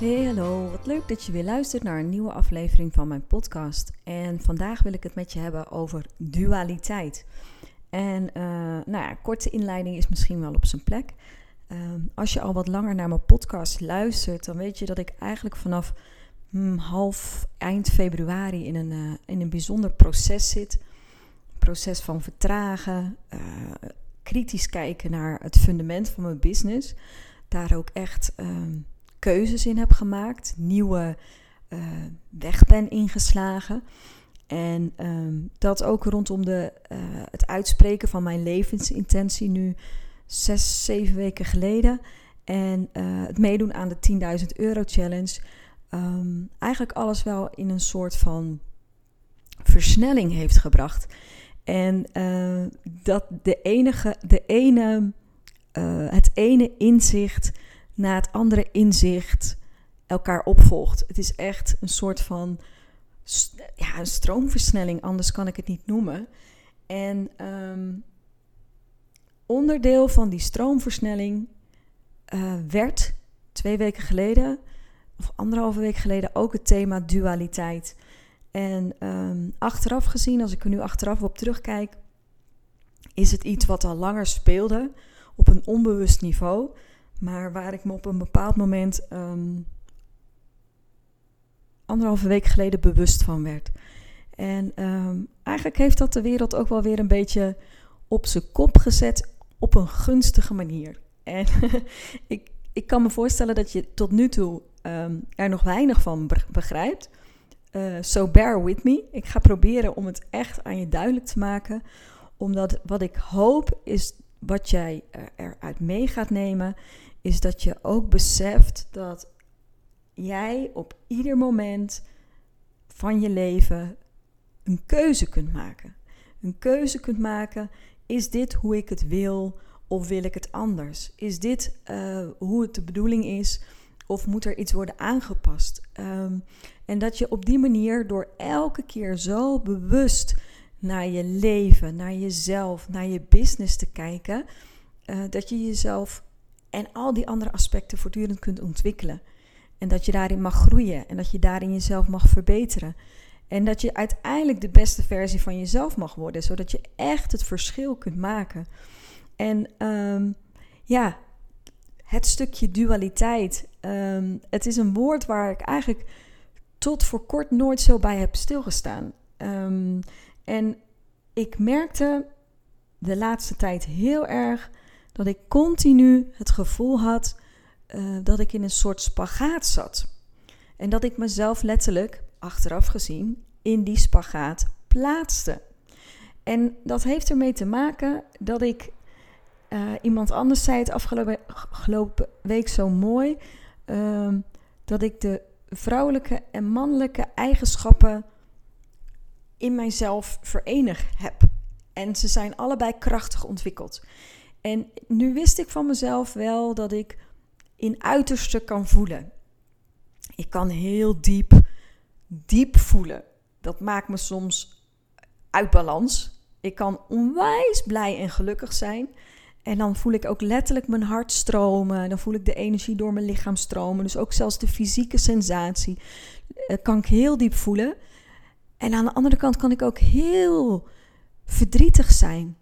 Hey, hallo. Wat leuk dat je weer luistert naar een nieuwe aflevering van mijn podcast. En vandaag wil ik het met je hebben over dualiteit. En uh, nou ja, korte inleiding is misschien wel op zijn plek. Uh, als je al wat langer naar mijn podcast luistert, dan weet je dat ik eigenlijk vanaf hmm, half eind februari in een, uh, in een bijzonder proces zit. proces van vertragen, kritisch kijken naar het fundament van mijn business. Daar ook echt ehm, keuzes in heb gemaakt, nieuwe uh, weg ben ingeslagen. En um, dat ook rondom de, uh, het uitspreken van mijn levensintentie nu zes, zeven weken geleden. En uh, het meedoen aan de 10.000 euro challenge. Um, eigenlijk alles wel in een soort van versnelling heeft gebracht. En dat de enige, de ene, het ene inzicht na het andere inzicht elkaar opvolgt. Het is echt een soort van ja, een stroomversnelling, anders kan ik het niet noemen. En um, onderdeel van die stroomversnelling uh, werd twee weken geleden, of anderhalve week geleden, ook het thema dualiteit. En um, achteraf gezien, als ik er nu achteraf op terugkijk, is het iets wat al langer speelde op een onbewust niveau. Maar waar ik me op een bepaald moment um, anderhalve week geleden bewust van werd. En um, eigenlijk heeft dat de wereld ook wel weer een beetje op zijn kop gezet op een gunstige manier. En ik, ik kan me voorstellen dat je tot nu toe um, er nog weinig van begrijpt. Uh, so bear with me. Ik ga proberen om het echt aan je duidelijk te maken. Omdat wat ik hoop is wat jij eruit mee gaat nemen, is dat je ook beseft dat jij op ieder moment van je leven een keuze kunt maken. Een keuze kunt maken, is dit hoe ik het wil of wil ik het anders? Is dit uh, hoe het de bedoeling is of moet er iets worden aangepast? Um, en dat je op die manier door elke keer zo bewust naar je leven, naar jezelf, naar je business te kijken, uh, dat je jezelf en al die andere aspecten voortdurend kunt ontwikkelen. En dat je daarin mag groeien en dat je daarin jezelf mag verbeteren. En dat je uiteindelijk de beste versie van jezelf mag worden, zodat je echt het verschil kunt maken. En um, ja, het stukje dualiteit. Um, het is een woord waar ik eigenlijk tot voor kort nooit zo bij heb stilgestaan. Um, en ik merkte de laatste tijd heel erg dat ik continu het gevoel had uh, dat ik in een soort spagaat zat. En dat ik mezelf letterlijk, achteraf gezien, in die spagaat plaatste. En dat heeft ermee te maken dat ik. Uh, iemand anders zei het afgelopen, week zo mooi. Uh, dat ik de vrouwelijke en mannelijke eigenschappen in mijzelf verenigd heb. En ze zijn allebei krachtig ontwikkeld. En nu wist ik van mezelf wel dat ik in uiterste kan voelen. Ik kan heel diep, diep voelen. Dat maakt me soms uit balans. Ik kan onwijs blij en gelukkig zijn. En dan voel ik ook letterlijk mijn hart stromen. Dan voel ik de energie door mijn lichaam stromen. Dus ook zelfs de fysieke sensatie eh, kan ik heel diep voelen. En aan de andere kant kan ik ook heel verdrietig zijn.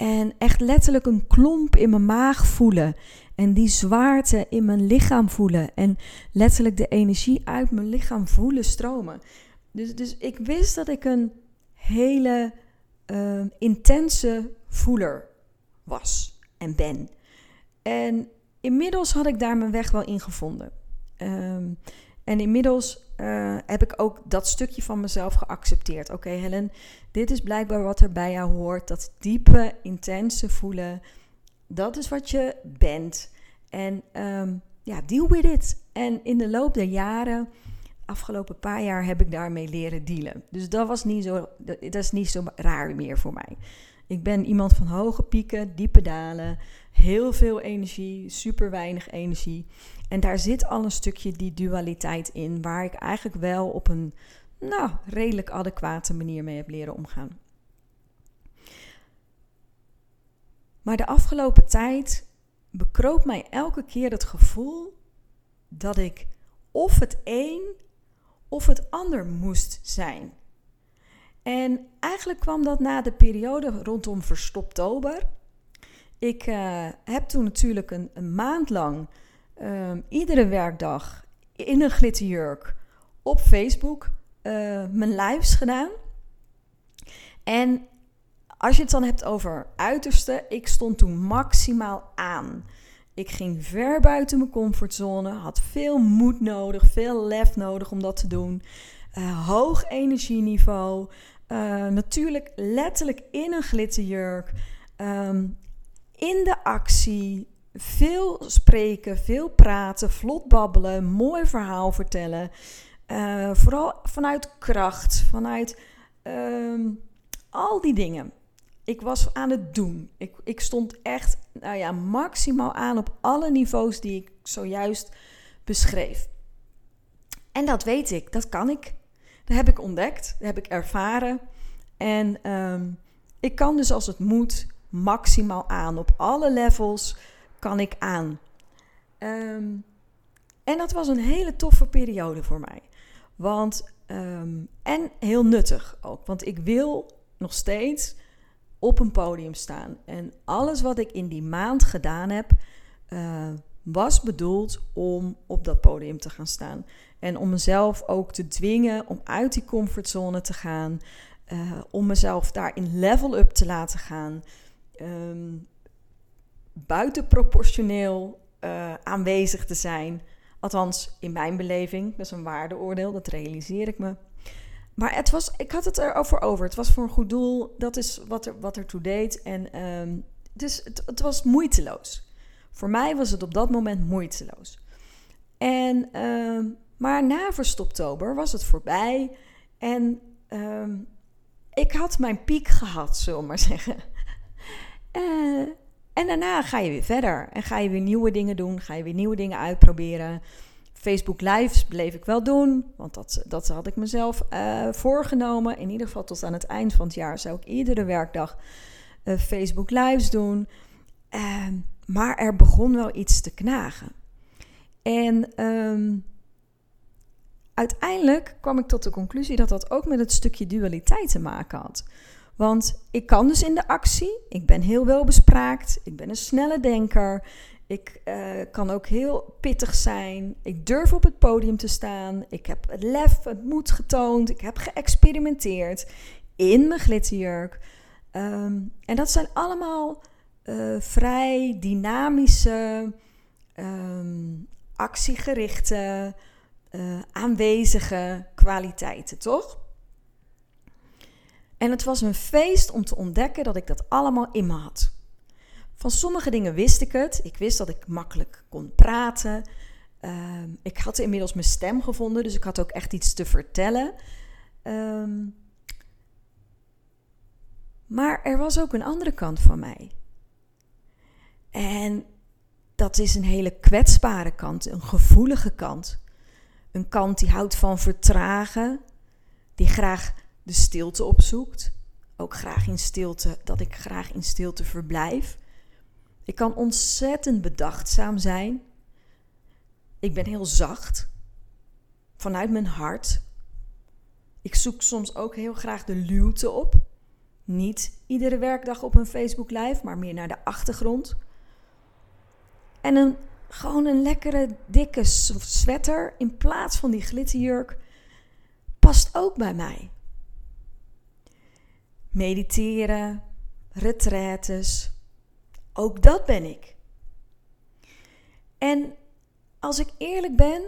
En echt letterlijk een klomp in mijn maag voelen. En die zwaarte in mijn lichaam voelen. En letterlijk de energie uit mijn lichaam voelen stromen. Dus, dus ik wist dat ik een hele uh, intense voeler was en ben. En inmiddels had ik daar mijn weg wel in gevonden. Um, en inmiddels uh, heb ik ook dat stukje van mezelf geaccepteerd. Oké, Helen, dit is blijkbaar wat er bij jou hoort. Dat diepe, intense voelen. Dat is wat je bent. En ehm, ja, deal with it. En in de loop der jaren, afgelopen paar jaar, heb ik daarmee leren dealen. Dus dat was niet zo, dat is niet zo raar meer voor mij. Ik ben iemand van hoge pieken, diepe dalen, heel veel energie, super weinig energie. En daar zit al een stukje die dualiteit in, waar ik eigenlijk wel op een nou, redelijk adequate manier mee heb leren omgaan. Maar de afgelopen tijd bekroop mij elke keer het gevoel dat ik of het een of het ander moest zijn. En eigenlijk kwam dat na de periode rondom Verstoptober. Ik uh, heb toen natuurlijk een, maand lang uh, iedere werkdag in een glitterjurk op Facebook uh, mijn lives gedaan. En als je het dan hebt over uiterste, ik stond toen maximaal aan. Ik ging ver buiten mijn comfortzone, had veel moed nodig, veel lef nodig om dat te doen. Uh, hoog energieniveau. Uh, natuurlijk letterlijk in een glitterjurk. Um, in de actie. Veel spreken, veel praten, vlot babbelen, mooi verhaal vertellen. Uh, vooral vanuit kracht, vanuit um, al die dingen. Ik was aan het doen. Ik, ik stond echt nou ja, maximaal aan op alle niveaus die ik zojuist beschreef. En dat weet ik, dat kan ik. Heb ik ontdekt, dat heb ik ervaren. En um, ik kan dus als het moet maximaal aan. Op alle levels kan ik aan. Um, en dat was een hele toffe periode voor mij. Want, um, en heel nuttig ook. Want ik wil nog steeds op een podium staan. En alles wat ik in die maand gedaan heb, uh, was bedoeld om op dat podium te gaan staan. En om mezelf ook te dwingen om uit die comfortzone te gaan. Uh, om mezelf daarin level up te laten gaan. Um, buitenproportioneel uh, aanwezig te zijn. Althans, in mijn beleving. Dat is een waardeoordeel, dat realiseer ik me. Maar het was, ik had het erover over. Het was voor een goed doel. Dat is wat er, wat ertoe deed. En, dus het, het, was moeiteloos. Voor mij was het op dat moment moeiteloos. En, um, maar na Verstoptober was het voorbij. En um, ik had mijn piek gehad, zullen we maar zeggen. Uh, en daarna ga je weer verder. En ga je weer nieuwe dingen doen. Ga je weer nieuwe dingen uitproberen. Facebook Lives bleef ik wel doen, want dat, dat had ik mezelf uh, voorgenomen. In ieder geval tot aan het eind van het jaar zou ik iedere werkdag uh, Facebook Lives doen. Uh, maar er begon wel iets te knagen. En um, uiteindelijk kwam ik tot de conclusie dat dat ook met het stukje dualiteit te maken had. Want ik kan dus in de actie, ik ben heel welbespraakt, ik ben een snelle denker, ik uh, kan ook heel pittig zijn. Ik durf op het podium te staan. Ik heb het lef, het moed getoond. Ik heb geëxperimenteerd in mijn glitterjurk. Um, en dat zijn allemaal uh, vrij dynamische, um, actiegerichte, uh, aanwezige kwaliteiten, toch? En het was een feest om te ontdekken dat ik dat allemaal in me had. Van sommige dingen wist ik het. Ik wist dat ik makkelijk kon praten. Uh, ik had inmiddels mijn stem gevonden, dus ik had ook echt iets te vertellen. Um, maar er was ook een andere kant van mij. En dat is een hele kwetsbare kant, een gevoelige kant. Een kant die houdt van vertragen, die graag de stilte opzoekt. Ook graag in stilte, dat ik graag in stilte verblijf. Ik kan ontzettend bedachtzaam zijn. Ik ben heel zacht. Vanuit mijn hart. Ik zoek soms ook heel graag de luwte op. Niet iedere werkdag op een Facebook live, maar meer naar de achtergrond. En een, gewoon een lekkere dikke sweater in plaats van die glitterjurk past ook bij mij. Mediteren, retraites, ook dat ben ik. En als ik eerlijk ben,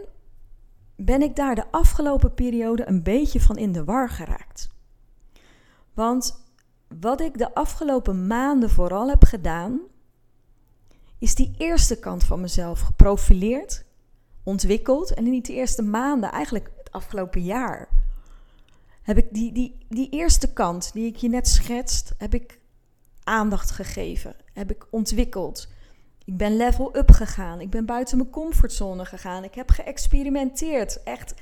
ben ik daar de afgelopen periode een beetje van in de war geraakt. Want wat ik de afgelopen maanden vooral heb gedaan, is die eerste kant van mezelf geprofileerd, ontwikkeld. En in die eerste maanden, eigenlijk het afgelopen jaar, heb ik die, die, die eerste kant die ik je net schetst, heb ik aandacht gegeven, heb ik ontwikkeld. Ik ben level up gegaan. Ik ben buiten mijn comfortzone gegaan. Ik heb geëxperimenteerd. Echt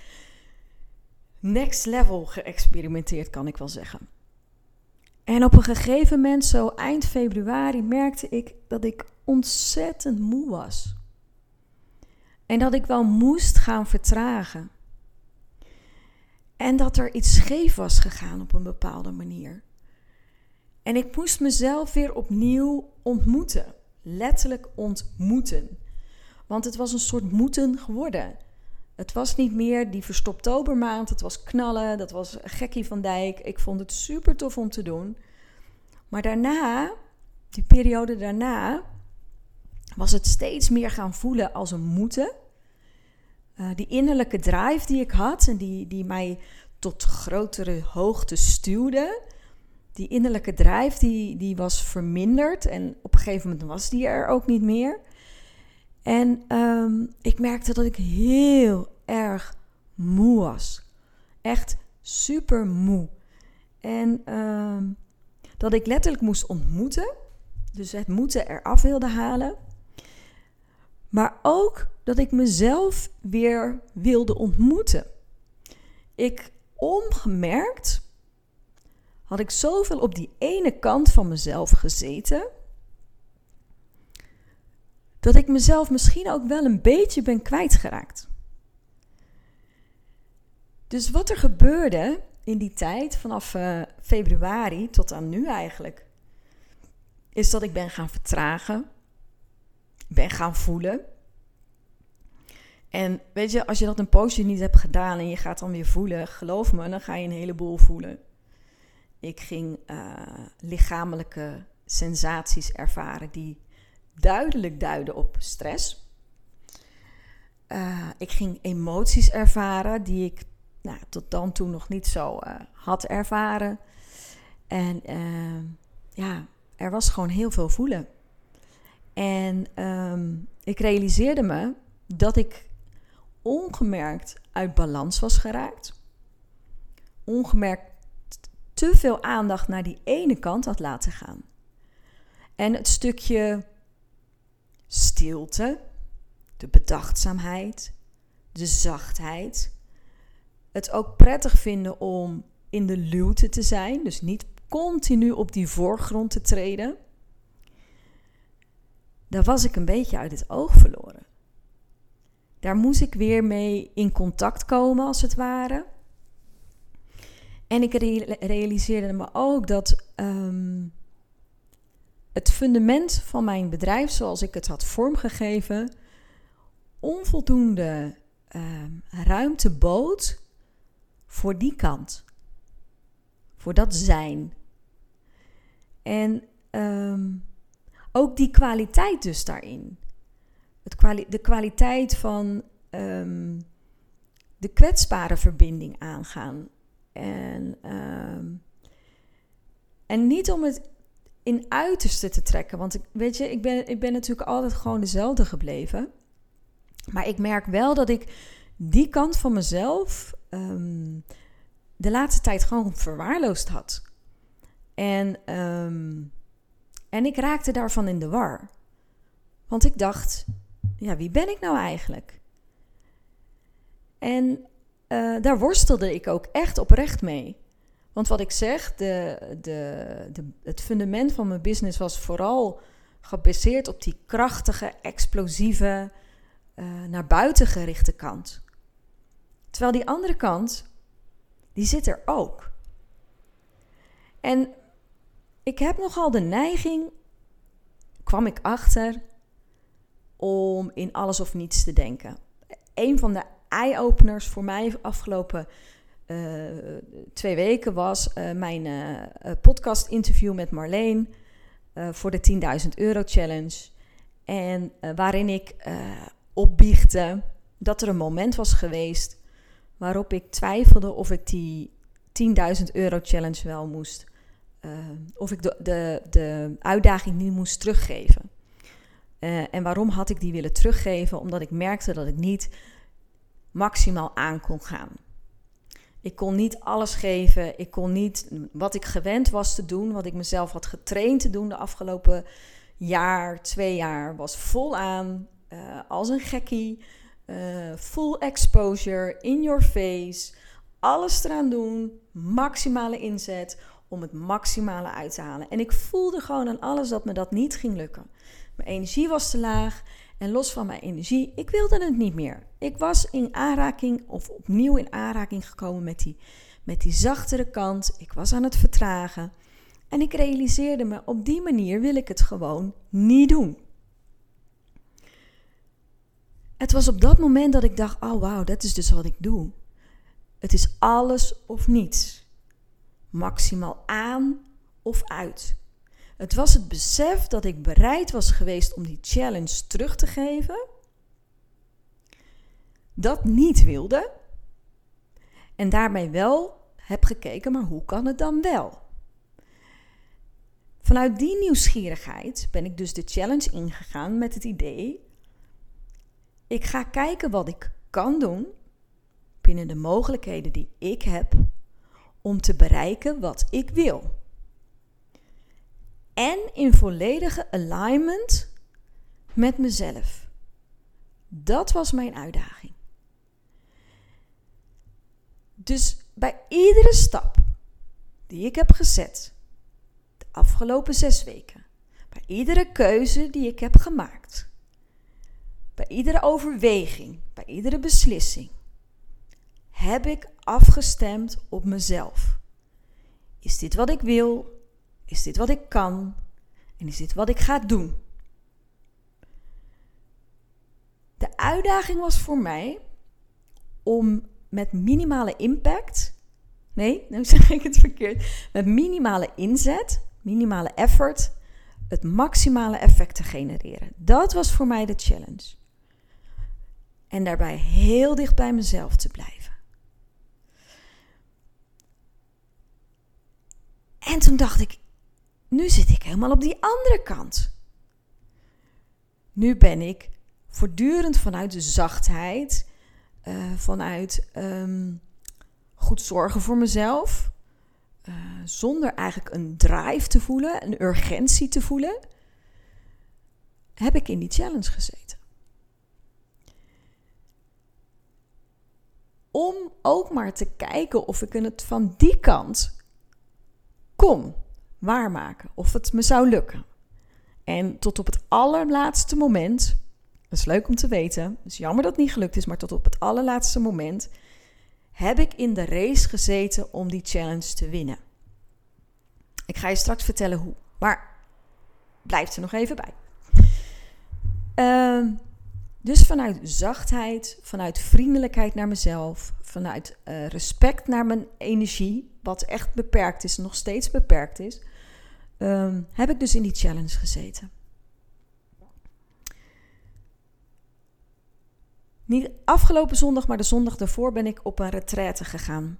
next level geëxperimenteerd, kan ik wel zeggen. En op een gegeven moment, zo eind februari, merkte ik dat ik ontzettend moe was. En dat ik wel moest gaan vertragen. En dat er iets scheef was gegaan op een bepaalde manier. En ik moest mezelf weer opnieuw ontmoeten. Letterlijk ontmoeten. Want het was een soort moeten geworden. Het was niet meer die verstoptobermaand. Het was knallen. Dat was gekkie van Dijk. Ik vond het super tof om te doen. Maar daarna, die periode daarna, was het steeds meer gaan voelen als een moeten. Uh, die innerlijke drive die ik had en die, die mij tot grotere hoogte stuwde. Die innerlijke drive die, die was verminderd en op een gegeven moment was die er ook niet meer. En um, ik merkte dat ik heel erg moe was. Echt super moe. En um, dat ik letterlijk moest ontmoeten. Dus het moeten eraf wilde halen. Maar ook dat ik mezelf weer wilde ontmoeten. Ik ongemerkt had ik zoveel op die ene kant van mezelf gezeten. Dat ik mezelf misschien ook wel een beetje ben kwijtgeraakt. Dus wat er gebeurde in die tijd, vanaf uh, februari tot aan nu eigenlijk, is dat ik ben gaan vertragen, ben gaan voelen. En weet je, als je dat een poosje niet hebt gedaan en je gaat dan weer voelen, geloof me, dan ga je een heleboel voelen. Ik ging uh, lichamelijke sensaties ervaren die duidelijk duiden op stress. Uh, ik ging emoties ervaren die ik nou, tot dan toe nog niet zo uh, had ervaren. En ja, er was gewoon heel veel voelen. En um, ik realiseerde me dat ik ongemerkt uit balans was geraakt. Ongemerkt te veel aandacht naar die ene kant had laten gaan. En het stukje stilte, de bedachtzaamheid, de zachtheid, het ook prettig vinden om in de luwte te zijn, dus niet continu op die voorgrond te treden, daar was ik een beetje uit het oog verloren. Daar moest ik weer mee in contact komen, als het ware. En ik realiseerde me ook dat um, het fundament van mijn bedrijf, zoals ik het had vormgegeven, onvoldoende um, ruimte bood voor die kant. Voor dat zijn. En um, ook die kwaliteit dus daarin. Het de kwaliteit van um, de kwetsbare verbinding aangaan. En, um, en niet om het in uiterste te trekken. Want ik, weet je, ik ben, ik ben natuurlijk altijd gewoon dezelfde gebleven. Maar ik merk wel dat ik die kant van mezelf um, de laatste tijd gewoon verwaarloosd had. En, en ik raakte daarvan in de war. Want ik dacht, ja, wie ben ik nou eigenlijk? En uh, daar worstelde ik ook echt oprecht mee. Want wat ik zeg, de, de, de, het fundament van mijn business was vooral gebaseerd op die krachtige, explosieve, uh, naar buiten gerichte kant. Terwijl die andere kant, die zit er ook. En ik heb nogal de neiging, kwam ik achter, om in alles of niets te denken. Een van de eye-openers voor mij afgelopen uh, twee weken was uh, mijn uh, podcast-interview met Marleen voor de 10.000 euro challenge. En waarin ik opbiechte dat er een moment was geweest waarop ik twijfelde of ik die 10.000 euro challenge wel moest, uh, of ik de, de, de uitdaging niet moest teruggeven. Uh, en waarom had ik die willen teruggeven? Omdat ik merkte dat ik niet maximaal aan kon gaan. Ik kon niet alles geven. Ik kon niet wat ik gewend was te doen, wat ik mezelf had getraind te doen de afgelopen jaar, twee jaar, was vol aan, uh, als een gekkie. Uh, full exposure, in your face. Alles eraan doen, maximale inzet om het maximale uit te halen. En ik voelde gewoon aan alles dat me dat niet ging lukken. Mijn energie was te laag en los van mijn energie, ik wilde het niet meer. Ik was in aanraking of opnieuw in aanraking gekomen met die, met die zachtere kant. Ik was aan het vertragen. En ik realiseerde me, op die manier wil ik het gewoon niet doen. Het was op dat moment dat ik dacht: oh wauw, dat is dus wat ik doe. Het is alles of niets. Maximaal aan of uit. Het was het besef dat ik bereid was geweest om die challenge terug te geven. Dat niet wilde. En daarmee wel heb gekeken, maar hoe kan het dan wel? Vanuit die nieuwsgierigheid ben ik dus de challenge ingegaan met het idee: ik ga kijken wat ik kan doen binnen de mogelijkheden die ik heb om te bereiken wat ik wil. En in volledige alignment met mezelf. Dat was mijn uitdaging. Dus bij iedere stap die ik heb gezet de afgelopen zes weken, bij iedere keuze die ik heb gemaakt, bij iedere overweging, bij iedere beslissing, heb ik afgestemd op mezelf. Is dit wat ik wil? Is dit wat ik kan? En is dit wat ik ga doen? De uitdaging was voor mij om met minimale impact, nee, nu zeg ik het verkeerd, met minimale inzet, minimale effort, het maximale effect te genereren. Dat was voor mij de challenge. En daarbij heel dicht bij mezelf te blijven. En toen dacht ik, nu zit ik helemaal op die andere kant. Nu ben ik voortdurend vanuit de zachtheid, uh, vanuit um, goed zorgen voor mezelf, uh, zonder eigenlijk een drive te voelen, een urgentie te voelen, heb ik in die challenge gezeten. Om ook maar te kijken of ik het van die kant kon waarmaken. Of het me zou lukken. En tot op het allerlaatste moment, dat is leuk om te weten, het is jammer dat het niet gelukt is, maar tot op het allerlaatste moment heb ik in de race gezeten om die challenge te winnen. Ik ga je straks vertellen hoe, maar blijf er nog even bij. Uh, dus vanuit zachtheid, vanuit vriendelijkheid naar mezelf, vanuit uh, respect naar mijn energie, wat echt beperkt is, nog steeds beperkt is, um, heb ik dus in die challenge gezeten. Niet afgelopen zondag, maar de zondag daarvoor ben ik op een retraite gegaan.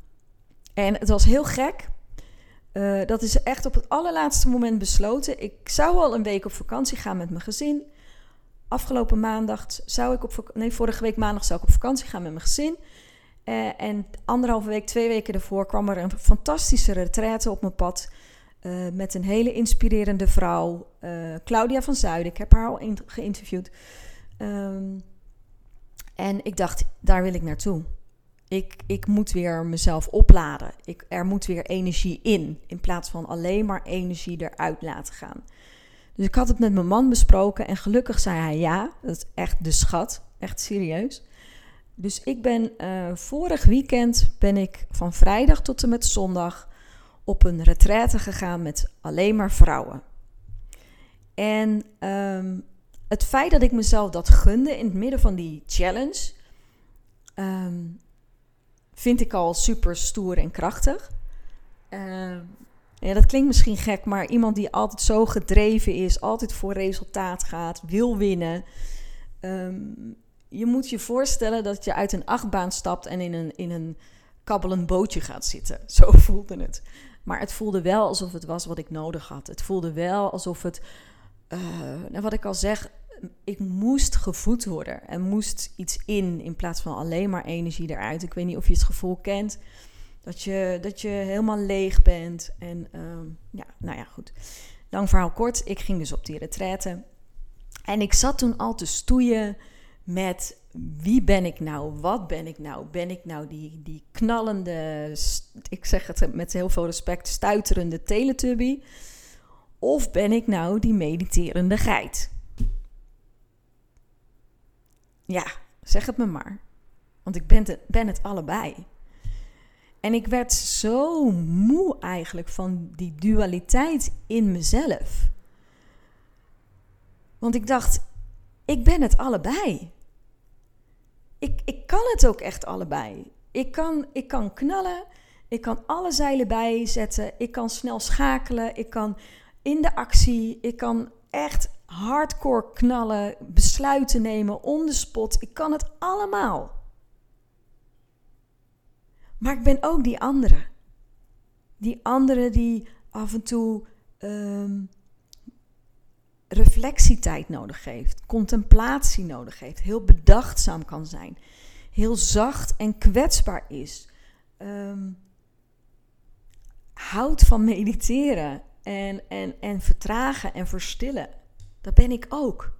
En het was heel gek. Uh, dat is echt op het allerlaatste moment besloten. Ik zou al een week op vakantie gaan met mijn gezin. Afgelopen maandag zou ik op nee, vorige week maandag zou ik op vakantie gaan met mijn gezin. Uh, en anderhalve week, twee weken daarvoor kwam er een fantastische retraite op mijn pad. Uh, met een hele inspirerende vrouw, uh, Claudia van Zuiden. Ik heb haar al geïnterviewd. Um, en ik dacht, daar wil ik naartoe. Ik, ik moet weer mezelf opladen. Ik, er moet weer energie in, in plaats van alleen maar energie eruit laten gaan. Dus ik had het met mijn man besproken en gelukkig zei hij ja. Dat is echt de schat, echt serieus. Dus ik ben uh, vorig weekend ben ik van vrijdag tot en met zondag op een retraite gegaan met alleen maar vrouwen. En um, het feit dat ik mezelf dat gunde in het midden van die challenge, um, vind ik al super stoer en krachtig. Uh, ja, dat klinkt misschien gek, maar iemand die altijd zo gedreven is, altijd voor resultaat gaat, wil winnen. Um, je moet je voorstellen dat je uit een achtbaan stapt en in een, in een kabbelend bootje gaat zitten. Zo voelde het. Maar het voelde wel alsof het was wat ik nodig had. Het voelde wel alsof het, uh, nou wat ik al zeg, ik moest gevoed worden. Er moest iets in in plaats van alleen maar energie eruit. Ik weet niet of je het gevoel kent dat je, dat je helemaal leeg bent. En ehm, ja, nou ja, goed. Lang verhaal kort. Ik ging dus op die retraite. En ik zat toen al te stoeien met wie ben ik nou? Wat ben ik nou? Ben ik nou die, die knallende, ik zeg het met heel veel respect, stuiterende teletubby? Of ben ik nou die mediterende geit? Ja, zeg het me maar. Want ik ben ben het allebei. En ik werd zo moe eigenlijk van die dualiteit in mezelf. Want ik dacht, ik ben het allebei. Ik, ik kan het ook echt allebei. Ik kan, ik kan knallen, ik kan alle zeilen bijzetten, ik kan snel schakelen, ik kan in de actie, ik kan echt hardcore knallen, besluiten nemen, on the spot. Ik kan het allemaal. Maar ik ben ook die andere. Die andere die af en toe um, reflectietijd nodig heeft, contemplatie nodig heeft, heel bedachtzaam kan zijn, heel zacht en kwetsbaar is, um, houdt van mediteren en, en, en vertragen en verstillen. Dat ben ik ook.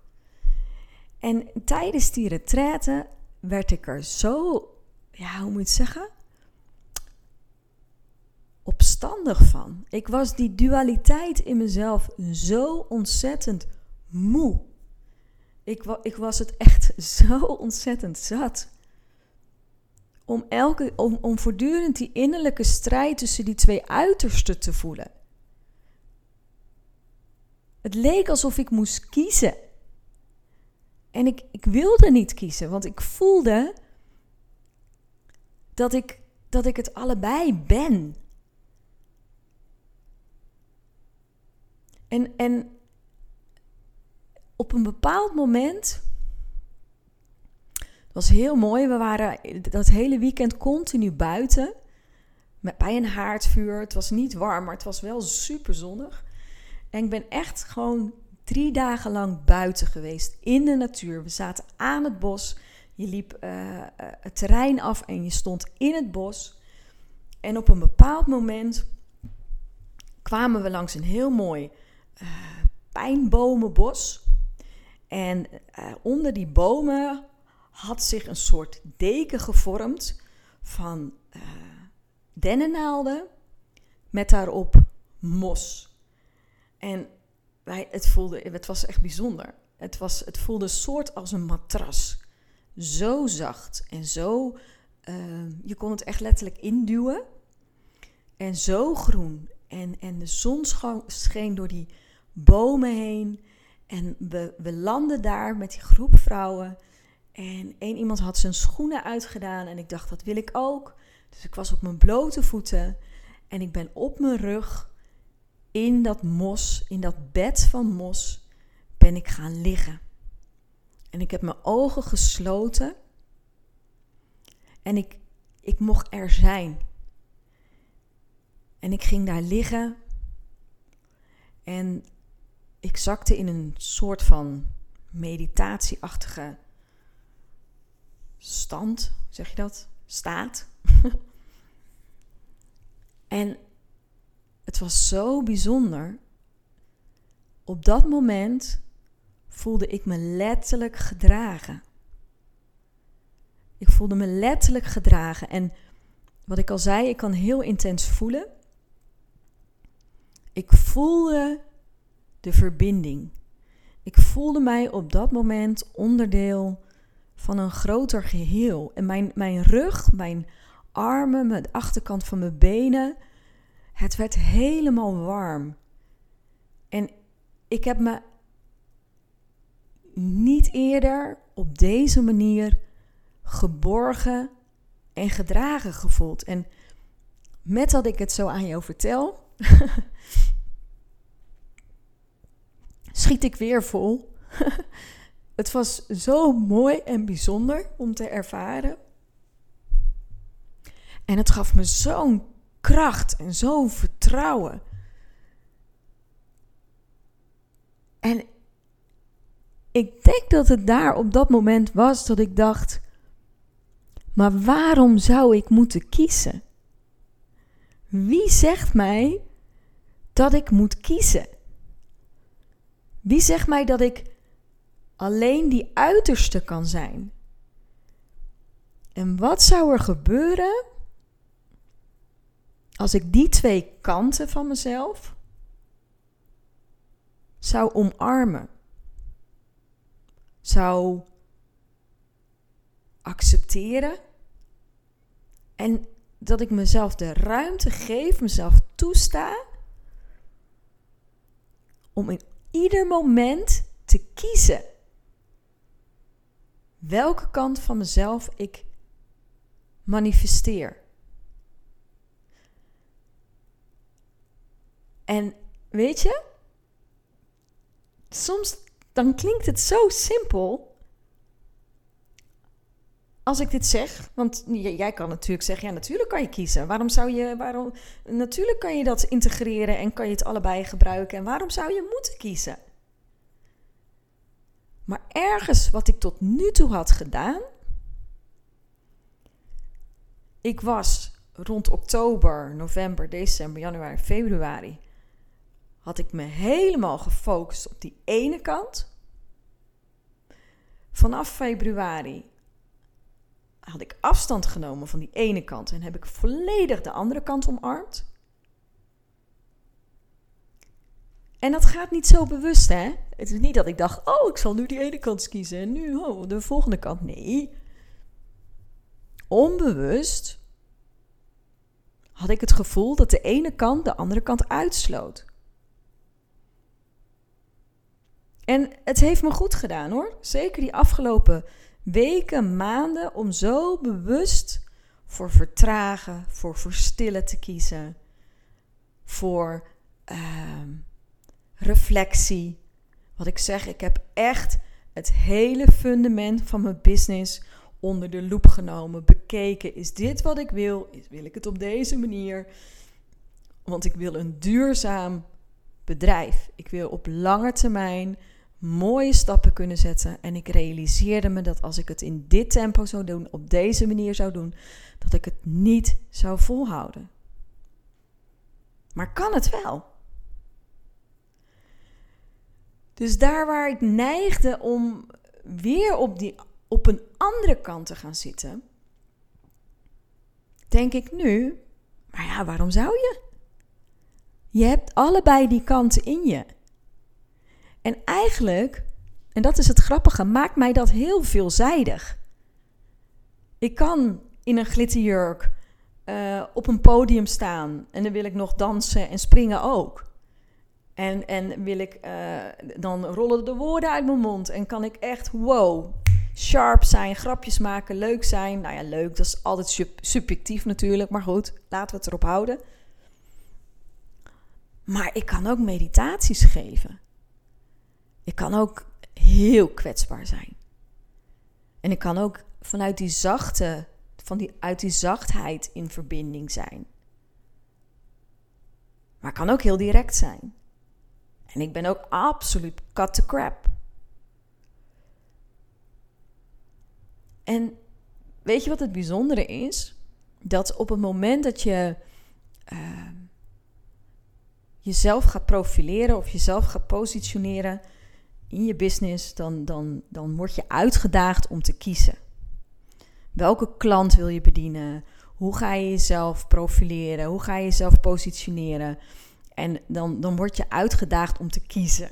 En tijdens die retraite werd ik er zo, ja, hoe moet je het zeggen? Opstandig van. Ik was die dualiteit in mezelf zo ontzettend moe. Ik, ik was het echt zo ontzettend zat. Om, elke, om, om voortdurend die innerlijke strijd tussen die twee uitersten te voelen. Het leek alsof ik moest kiezen. En ik, ik wilde niet kiezen, want ik voelde dat ik, dat ik het allebei ben. En, en op een bepaald moment. Het was heel mooi. We waren dat hele weekend continu buiten. Met, bij een haardvuur. Het was niet warm, maar het was wel super zonnig. En ik ben echt gewoon drie dagen lang buiten geweest. In de natuur. We zaten aan het bos. Je liep uh, het terrein af en je stond in het bos. En op een bepaald moment kwamen we langs een heel mooi uh, pijnbomenbos. En uh, onder die bomen had zich een soort deken gevormd van uh, dennennaalden met daarop mos. En wij, het, voelde, het was echt bijzonder. Het, was, het voelde soort als een matras. Zo zacht en zo. je kon het echt letterlijk induwen. En zo groen. En, en de zon scheen door die bomen heen. En we, we landen daar met die groep vrouwen. En één iemand had zijn schoenen uitgedaan. En ik dacht, dat wil ik ook. Dus ik was op mijn blote voeten. En ik ben op mijn rug in dat mos, in dat bed van mos, ben ik gaan liggen. En ik heb mijn ogen gesloten. En ik, ik mocht er zijn. En ik ging daar liggen. En ik zakte in een soort van meditatieachtige stand, zeg je dat? Staat. en het was zo bijzonder. Op dat moment voelde ik me letterlijk gedragen. Ik voelde me letterlijk gedragen. En wat ik al zei, ik kan heel intens voelen. Ik voelde de verbinding. Ik voelde mij op dat moment onderdeel van een groter geheel. En mijn, mijn rug, mijn armen, de achterkant van mijn benen, het werd helemaal warm. En ik heb me niet eerder op deze manier geborgen en gedragen gevoeld. En met dat ik het zo aan jou vertel, schiet ik weer vol. het was zo mooi en bijzonder om te ervaren. En het gaf me zo'n kracht en zo'n vertrouwen. En ik denk dat het daar op dat moment was dat ik dacht: maar waarom zou ik moeten kiezen? Wie zegt mij dat ik moet kiezen? Wie zegt mij dat ik alleen die uiterste kan zijn? En wat zou er gebeuren als ik die twee kanten van mezelf zou omarmen? Zou accepteren en dat ik mezelf de ruimte geef, mezelf toesta om in ieder moment te kiezen welke kant van mezelf ik manifesteer. En weet je, soms dan klinkt het zo simpel als ik dit zeg, want jij kan natuurlijk zeggen, ja, natuurlijk kan je kiezen. Waarom zou je, waarom, natuurlijk kan je dat integreren en kan je het allebei gebruiken. En waarom zou je moeten kiezen? Maar ergens wat ik tot nu toe had gedaan, ik was rond oktober, november, december, januari, februari, had ik me helemaal gefocust op die ene kant. Vanaf februari had ik afstand genomen van die ene kant en heb ik volledig de andere kant omarmd. En dat gaat niet zo bewust, hè? Het is niet dat ik dacht, oh, ik zal nu die ene kant kiezen en nu oh, de volgende kant. Nee. Onbewust had ik het gevoel dat de ene kant de andere kant uitsloot. En het heeft me goed gedaan hoor. Zeker die afgelopen weken, maanden om zo bewust voor vertragen, voor verstillen te kiezen, voor uh, reflectie. Wat ik zeg, ik heb echt het hele fundament van mijn business onder de loep genomen, bekeken. Is dit wat ik wil? Wil ik het op deze manier? Want ik wil een duurzaam bedrijf. Ik wil op lange termijn mooie stappen kunnen zetten. En ik realiseerde me dat als ik het in dit tempo zou doen, op deze manier zou doen, dat ik het niet zou volhouden. Maar kan het wel? Dus daar waar ik neigde om weer op, die, op een andere kant te gaan zitten, denk ik nu, maar ja, waarom zou je? Je hebt allebei die kanten in je. En eigenlijk, en dat is het grappige, maakt mij dat heel veelzijdig. Ik kan in een glitterjurk uh, op een podium staan en dan wil ik nog dansen en springen ook. En, en wil ik, uh, dan rollen de woorden uit mijn mond en kan ik echt, wow, sharp zijn, grapjes maken, leuk zijn. Nou ja, leuk, dat is altijd sub subjectief natuurlijk, maar goed, laten we het erop houden. Maar ik kan ook meditaties geven. Ik kan ook heel kwetsbaar zijn. En ik kan ook vanuit die zachte, van die, uit die zachtheid in verbinding zijn. Maar ik kan ook heel direct zijn. En ik ben ook absoluut cut to crap. En weet je wat het bijzondere is? Dat op het moment dat je uh, jezelf gaat profileren of jezelf gaat positioneren, in je business, dan, dan, dan word je uitgedaagd om te kiezen. Welke klant wil je bedienen? Hoe ga je jezelf profileren? Hoe ga je jezelf positioneren? En dan, dan word je uitgedaagd om te kiezen.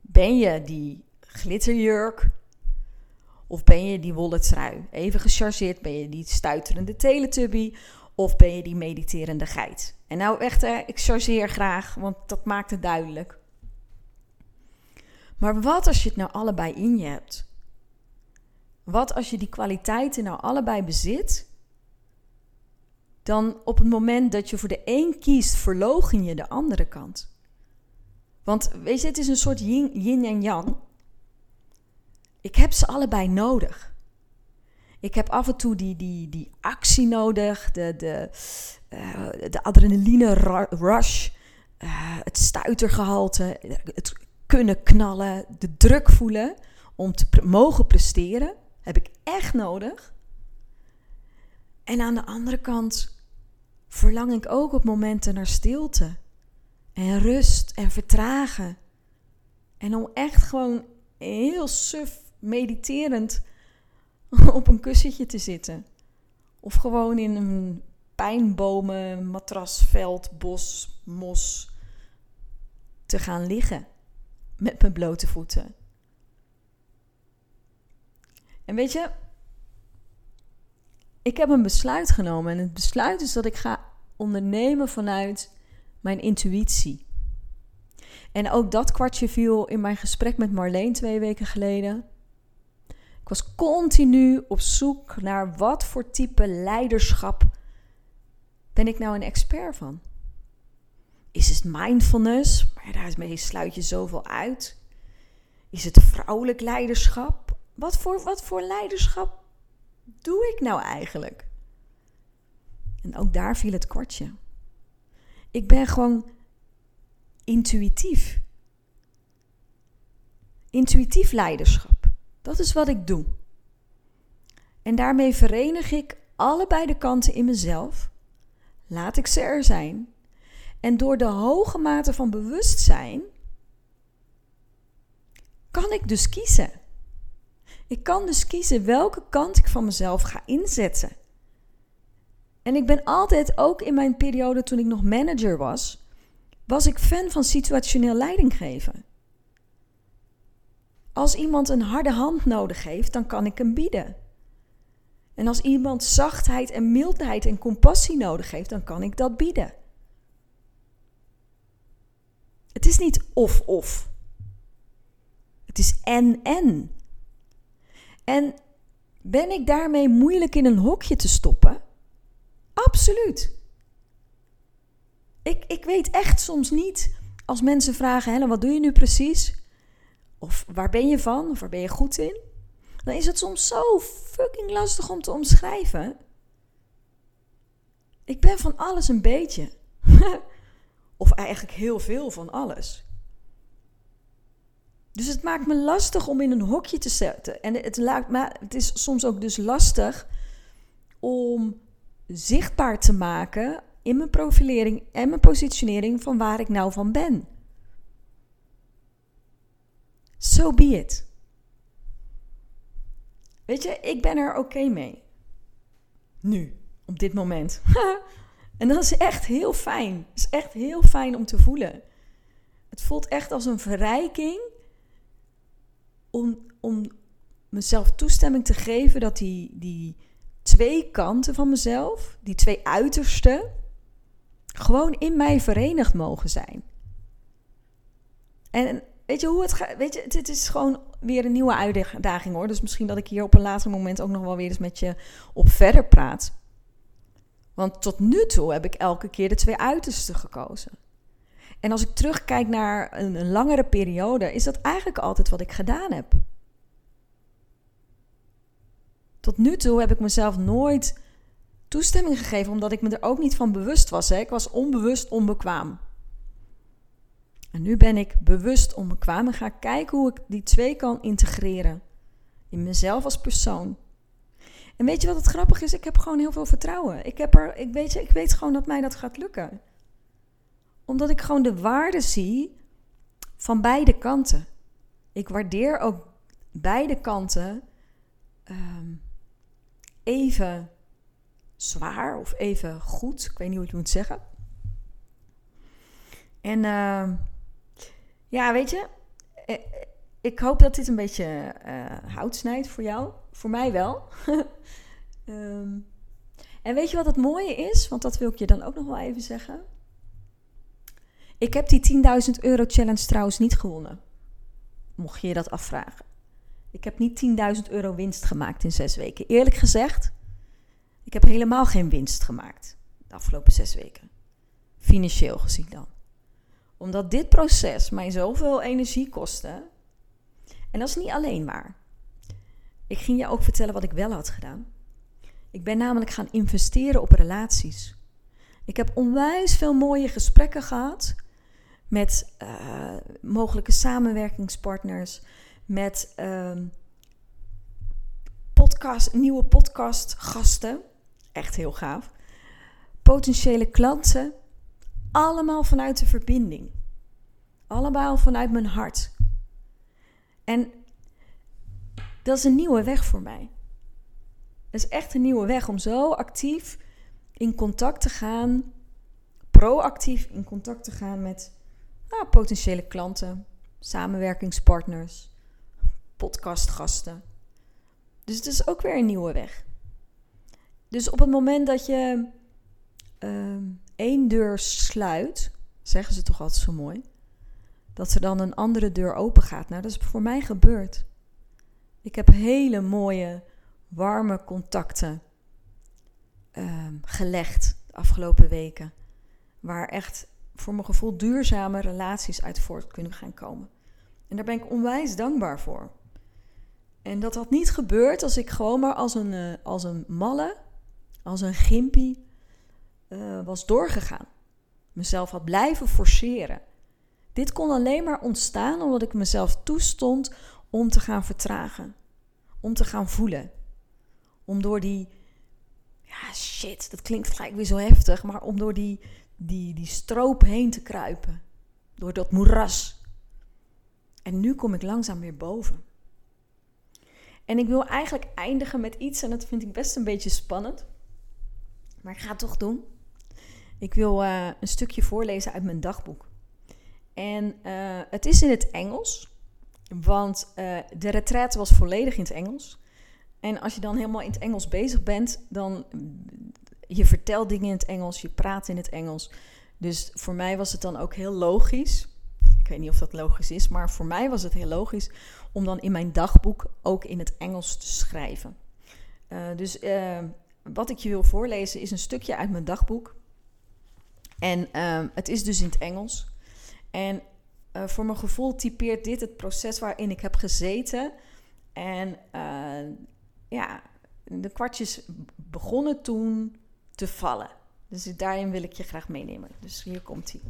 Ben je die glitterjurk? Of ben je die wollen trui? Even gechargeerd, ben je die stuiterende teletubby? Of ben je die mediterende geit? En nou echt, ik chargeer graag, want dat maakt het duidelijk. Maar wat als je het nou allebei in je hebt? Wat als je die kwaliteiten nou allebei bezit? Dan op het moment dat je voor de een kiest, verlogen je de andere kant. Want weet je, het is een soort yin, en yang. Ik heb ze allebei nodig. Ik heb af en toe die, die, die actie nodig, de, de, uh, de adrenaline rush, uh, het stuitergehalte, het kunnen knallen, de druk voelen om te mogen presteren, heb ik echt nodig. En aan de andere kant verlang ik ook op momenten naar stilte en rust en vertragen. En om echt gewoon heel suf mediterend op een kussentje te zitten. Of gewoon in een pijnbomen, matrasveld, bos, mos te gaan liggen met mijn blote voeten. En weet je, ik heb een besluit genomen. En het besluit is dat ik ga ondernemen vanuit mijn intuïtie. En ook dat kwartje viel in mijn gesprek met Marleen twee weken geleden. Ik was continu op zoek naar wat voor type leiderschap ben ik nou een expert van. Is het mindfulness? Maar daarmee sluit je zoveel uit. Is het vrouwelijk leiderschap? Wat voor, wat voor leiderschap doe ik nou eigenlijk? En ook daar viel het kortje. Ik ben gewoon intuïtief. Intuïtief leiderschap. Dat is wat ik doe. En daarmee verenig ik allebei de kanten in mezelf. Laat ik ze er zijn. En door de hoge mate van bewustzijn kan ik dus kiezen. Ik kan dus kiezen welke kant ik van mezelf ga inzetten. En ik ben altijd, ook in mijn periode toen ik nog manager was, was ik fan van situationeel leiding geven. Als iemand een harde hand nodig heeft, dan kan ik hem bieden. En als iemand zachtheid en mildheid en compassie nodig heeft, dan kan ik dat bieden. Het is niet of-of. Het is en-en. En ben ik daarmee moeilijk in een hokje te stoppen? Absoluut. Ik, ik weet echt soms niet als mensen vragen: Helen, wat doe je nu precies? Of waar ben je van? Of waar ben je goed in? Dan is het soms zo fucking lastig om te omschrijven. Ik ben van alles een beetje. of eigenlijk heel veel van alles. Dus het maakt me lastig om in een hokje te zetten. En het, het is soms ook dus lastig om zichtbaar te maken in mijn profilering en mijn positionering van waar ik nou van ben. So be it. Weet je, ik ben er oké mee. Nu, op dit moment. en dat is echt heel fijn. Het is echt heel fijn om te voelen. Het voelt echt als een verrijking om, om mezelf toestemming te geven dat die, die twee kanten van mezelf, die twee uitersten, gewoon in mij verenigd mogen zijn. En weet je hoe het gaat? Weet je, het, is gewoon weer een nieuwe uitdaging hoor. Dus misschien dat ik hier op een later moment ook nog wel weer eens met je op verder praat. Want tot nu toe heb ik elke keer de twee uitersten gekozen. En als ik terugkijk naar een, langere periode, is dat eigenlijk altijd wat ik gedaan heb. Tot nu toe heb ik mezelf nooit toestemming gegeven, omdat ik me er ook niet van bewust was. Hè. Ik was onbewust onbekwaam. En nu ben ik bewust onbekwaam en ga kijken hoe ik die twee kan integreren. In mezelf als persoon. En weet je wat het grappig is? Ik heb gewoon heel veel vertrouwen. Ik, heb er, ik, weet, ik weet gewoon dat mij dat gaat lukken. Omdat ik gewoon de waarde zie van beide kanten. Ik waardeer ook beide kanten ehm, even zwaar of even goed. Ik weet niet hoe je het moet zeggen. En uh, ja, weet je, eh, ik hoop dat dit een beetje uh, hout snijdt voor jou. Voor mij wel. um, en weet je wat het mooie is? Want dat wil ik je dan ook nog wel even zeggen. Ik heb die 10.000 euro challenge trouwens niet gewonnen. Mocht je je dat afvragen. Ik heb niet 10.000 euro winst gemaakt in zes weken. Eerlijk gezegd, ik heb helemaal geen winst gemaakt de afgelopen zes weken. Financieel gezien dan. Omdat dit proces mij zoveel energie kostte. En dat is niet alleen maar. Ik ging je ook vertellen wat ik wel had gedaan. Ik ben namelijk gaan investeren op relaties. Ik heb onwijs veel mooie gesprekken gehad met uh, mogelijke samenwerkingspartners, met uh, podcast, nieuwe podcastgasten. Echt heel gaaf. Potentiële klanten. Allemaal vanuit de verbinding. Allemaal vanuit mijn hart. En dat is een nieuwe weg voor mij. Het is echt een nieuwe weg om zo actief in contact te gaan, proactief in contact te gaan met nou, potentiële klanten, samenwerkingspartners, podcastgasten. Dus het is ook weer een nieuwe weg. Dus op het moment dat je uh, één deur sluit, zeggen ze toch altijd zo mooi, dat er dan een andere deur open gaat. Nou, dat is voor mij gebeurd. Ik heb hele mooie, warme contacten uh, gelegd de afgelopen weken. Waar echt voor mijn gevoel duurzame relaties uit voort kunnen gaan komen. En daar ben ik onwijs dankbaar voor. En dat had niet gebeurd als ik gewoon maar als een, uh, als een malle, als een gimpie uh, was doorgegaan. Mezelf had blijven forceren. Dit kon alleen maar ontstaan omdat ik mezelf toestond om te gaan vertragen. Om te gaan voelen. Om door die. Ja, shit, dat klinkt gelijk weer zo heftig. Maar om door die, die, die stroop heen te kruipen. Door dat moeras. En nu kom ik langzaam weer boven. En ik wil eigenlijk eindigen met iets, en dat vind ik best een beetje spannend. Maar ik ga het toch doen. Ik wil uh, een stukje voorlezen uit mijn dagboek. En uh, het is in het Engels, want uh, de retraite was volledig in het Engels. En als je dan helemaal in het Engels bezig bent, dan je vertelt dingen in het Engels, je praat in het Engels. Dus voor mij was het dan ook heel logisch. Ik weet niet of dat logisch is, maar voor mij was het heel logisch om dan in mijn dagboek ook in het Engels te schrijven. Uh, dus wat ik je wil voorlezen is een stukje uit mijn dagboek. En het is dus in het Engels. En voor mijn gevoel typeert dit het proces waarin ik heb gezeten. En ja, de kwartjes begonnen toen te vallen. Dus daarin wil ik je graag meenemen. Dus hier komt hij.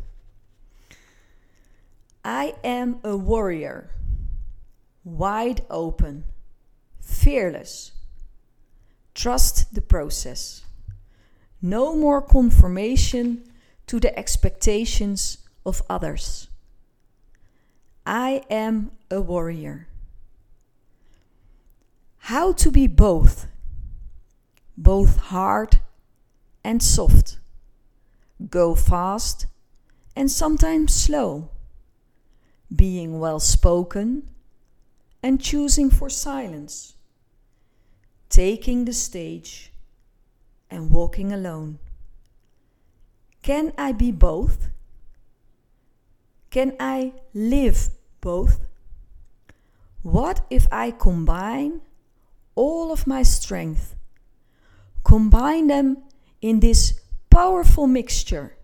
I am a warrior, wide open, fearless. Trust the process. No more conformation to the expectations of others. I am a warrior. How to be both, both hard and soft. Go fast and sometimes slow. Being well spoken and choosing for silence. Taking the stage and walking alone. Can I be both? Can I live both? What if I combine all of my strength, combine them in this powerful mixture,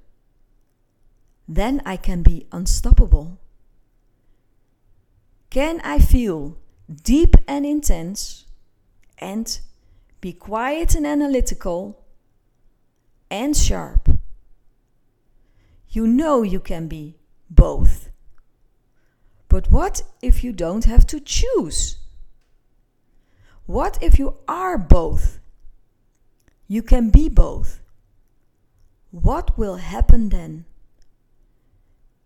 then I can be unstoppable. Can I feel deep and intense and be quiet and analytical and sharp? You know you can be both. But what if you don't have to choose? What if you are both? You can be both. What will happen then?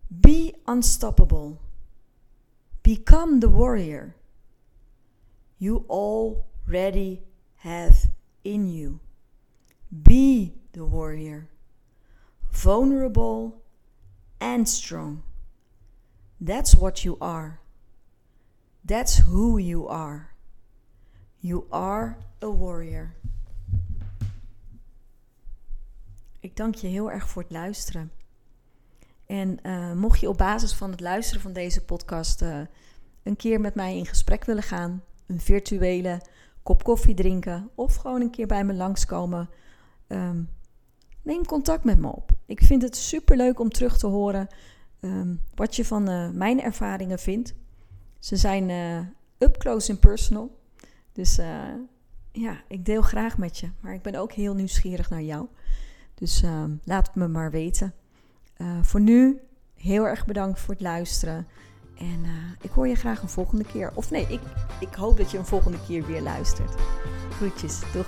Be unstoppable. Become the warrior you already have in you. Be the warrior, vulnerable and strong. That's what you are. That's who you are. You are a warrior. Ik dank je heel erg voor het luisteren. En uh, mocht je op basis van het luisteren van deze podcast uh, een keer met mij in gesprek willen gaan, een virtuele kop koffie drinken of gewoon een keer bij me langskomen, um, neem contact met me op. Ik vind het super leuk om terug te horen um, wat je van uh, mijn ervaringen vindt. Ze zijn up close and personal. Dus ja, ik deel graag met je. Maar ik ben ook heel nieuwsgierig naar jou. Dus uh, laat het me maar weten. Uh, voor nu heel erg bedankt voor het luisteren. En uh, ik hoor je graag een volgende keer. Of nee, ik, ik hoop dat je een volgende keer weer luistert. Groetjes, doeg.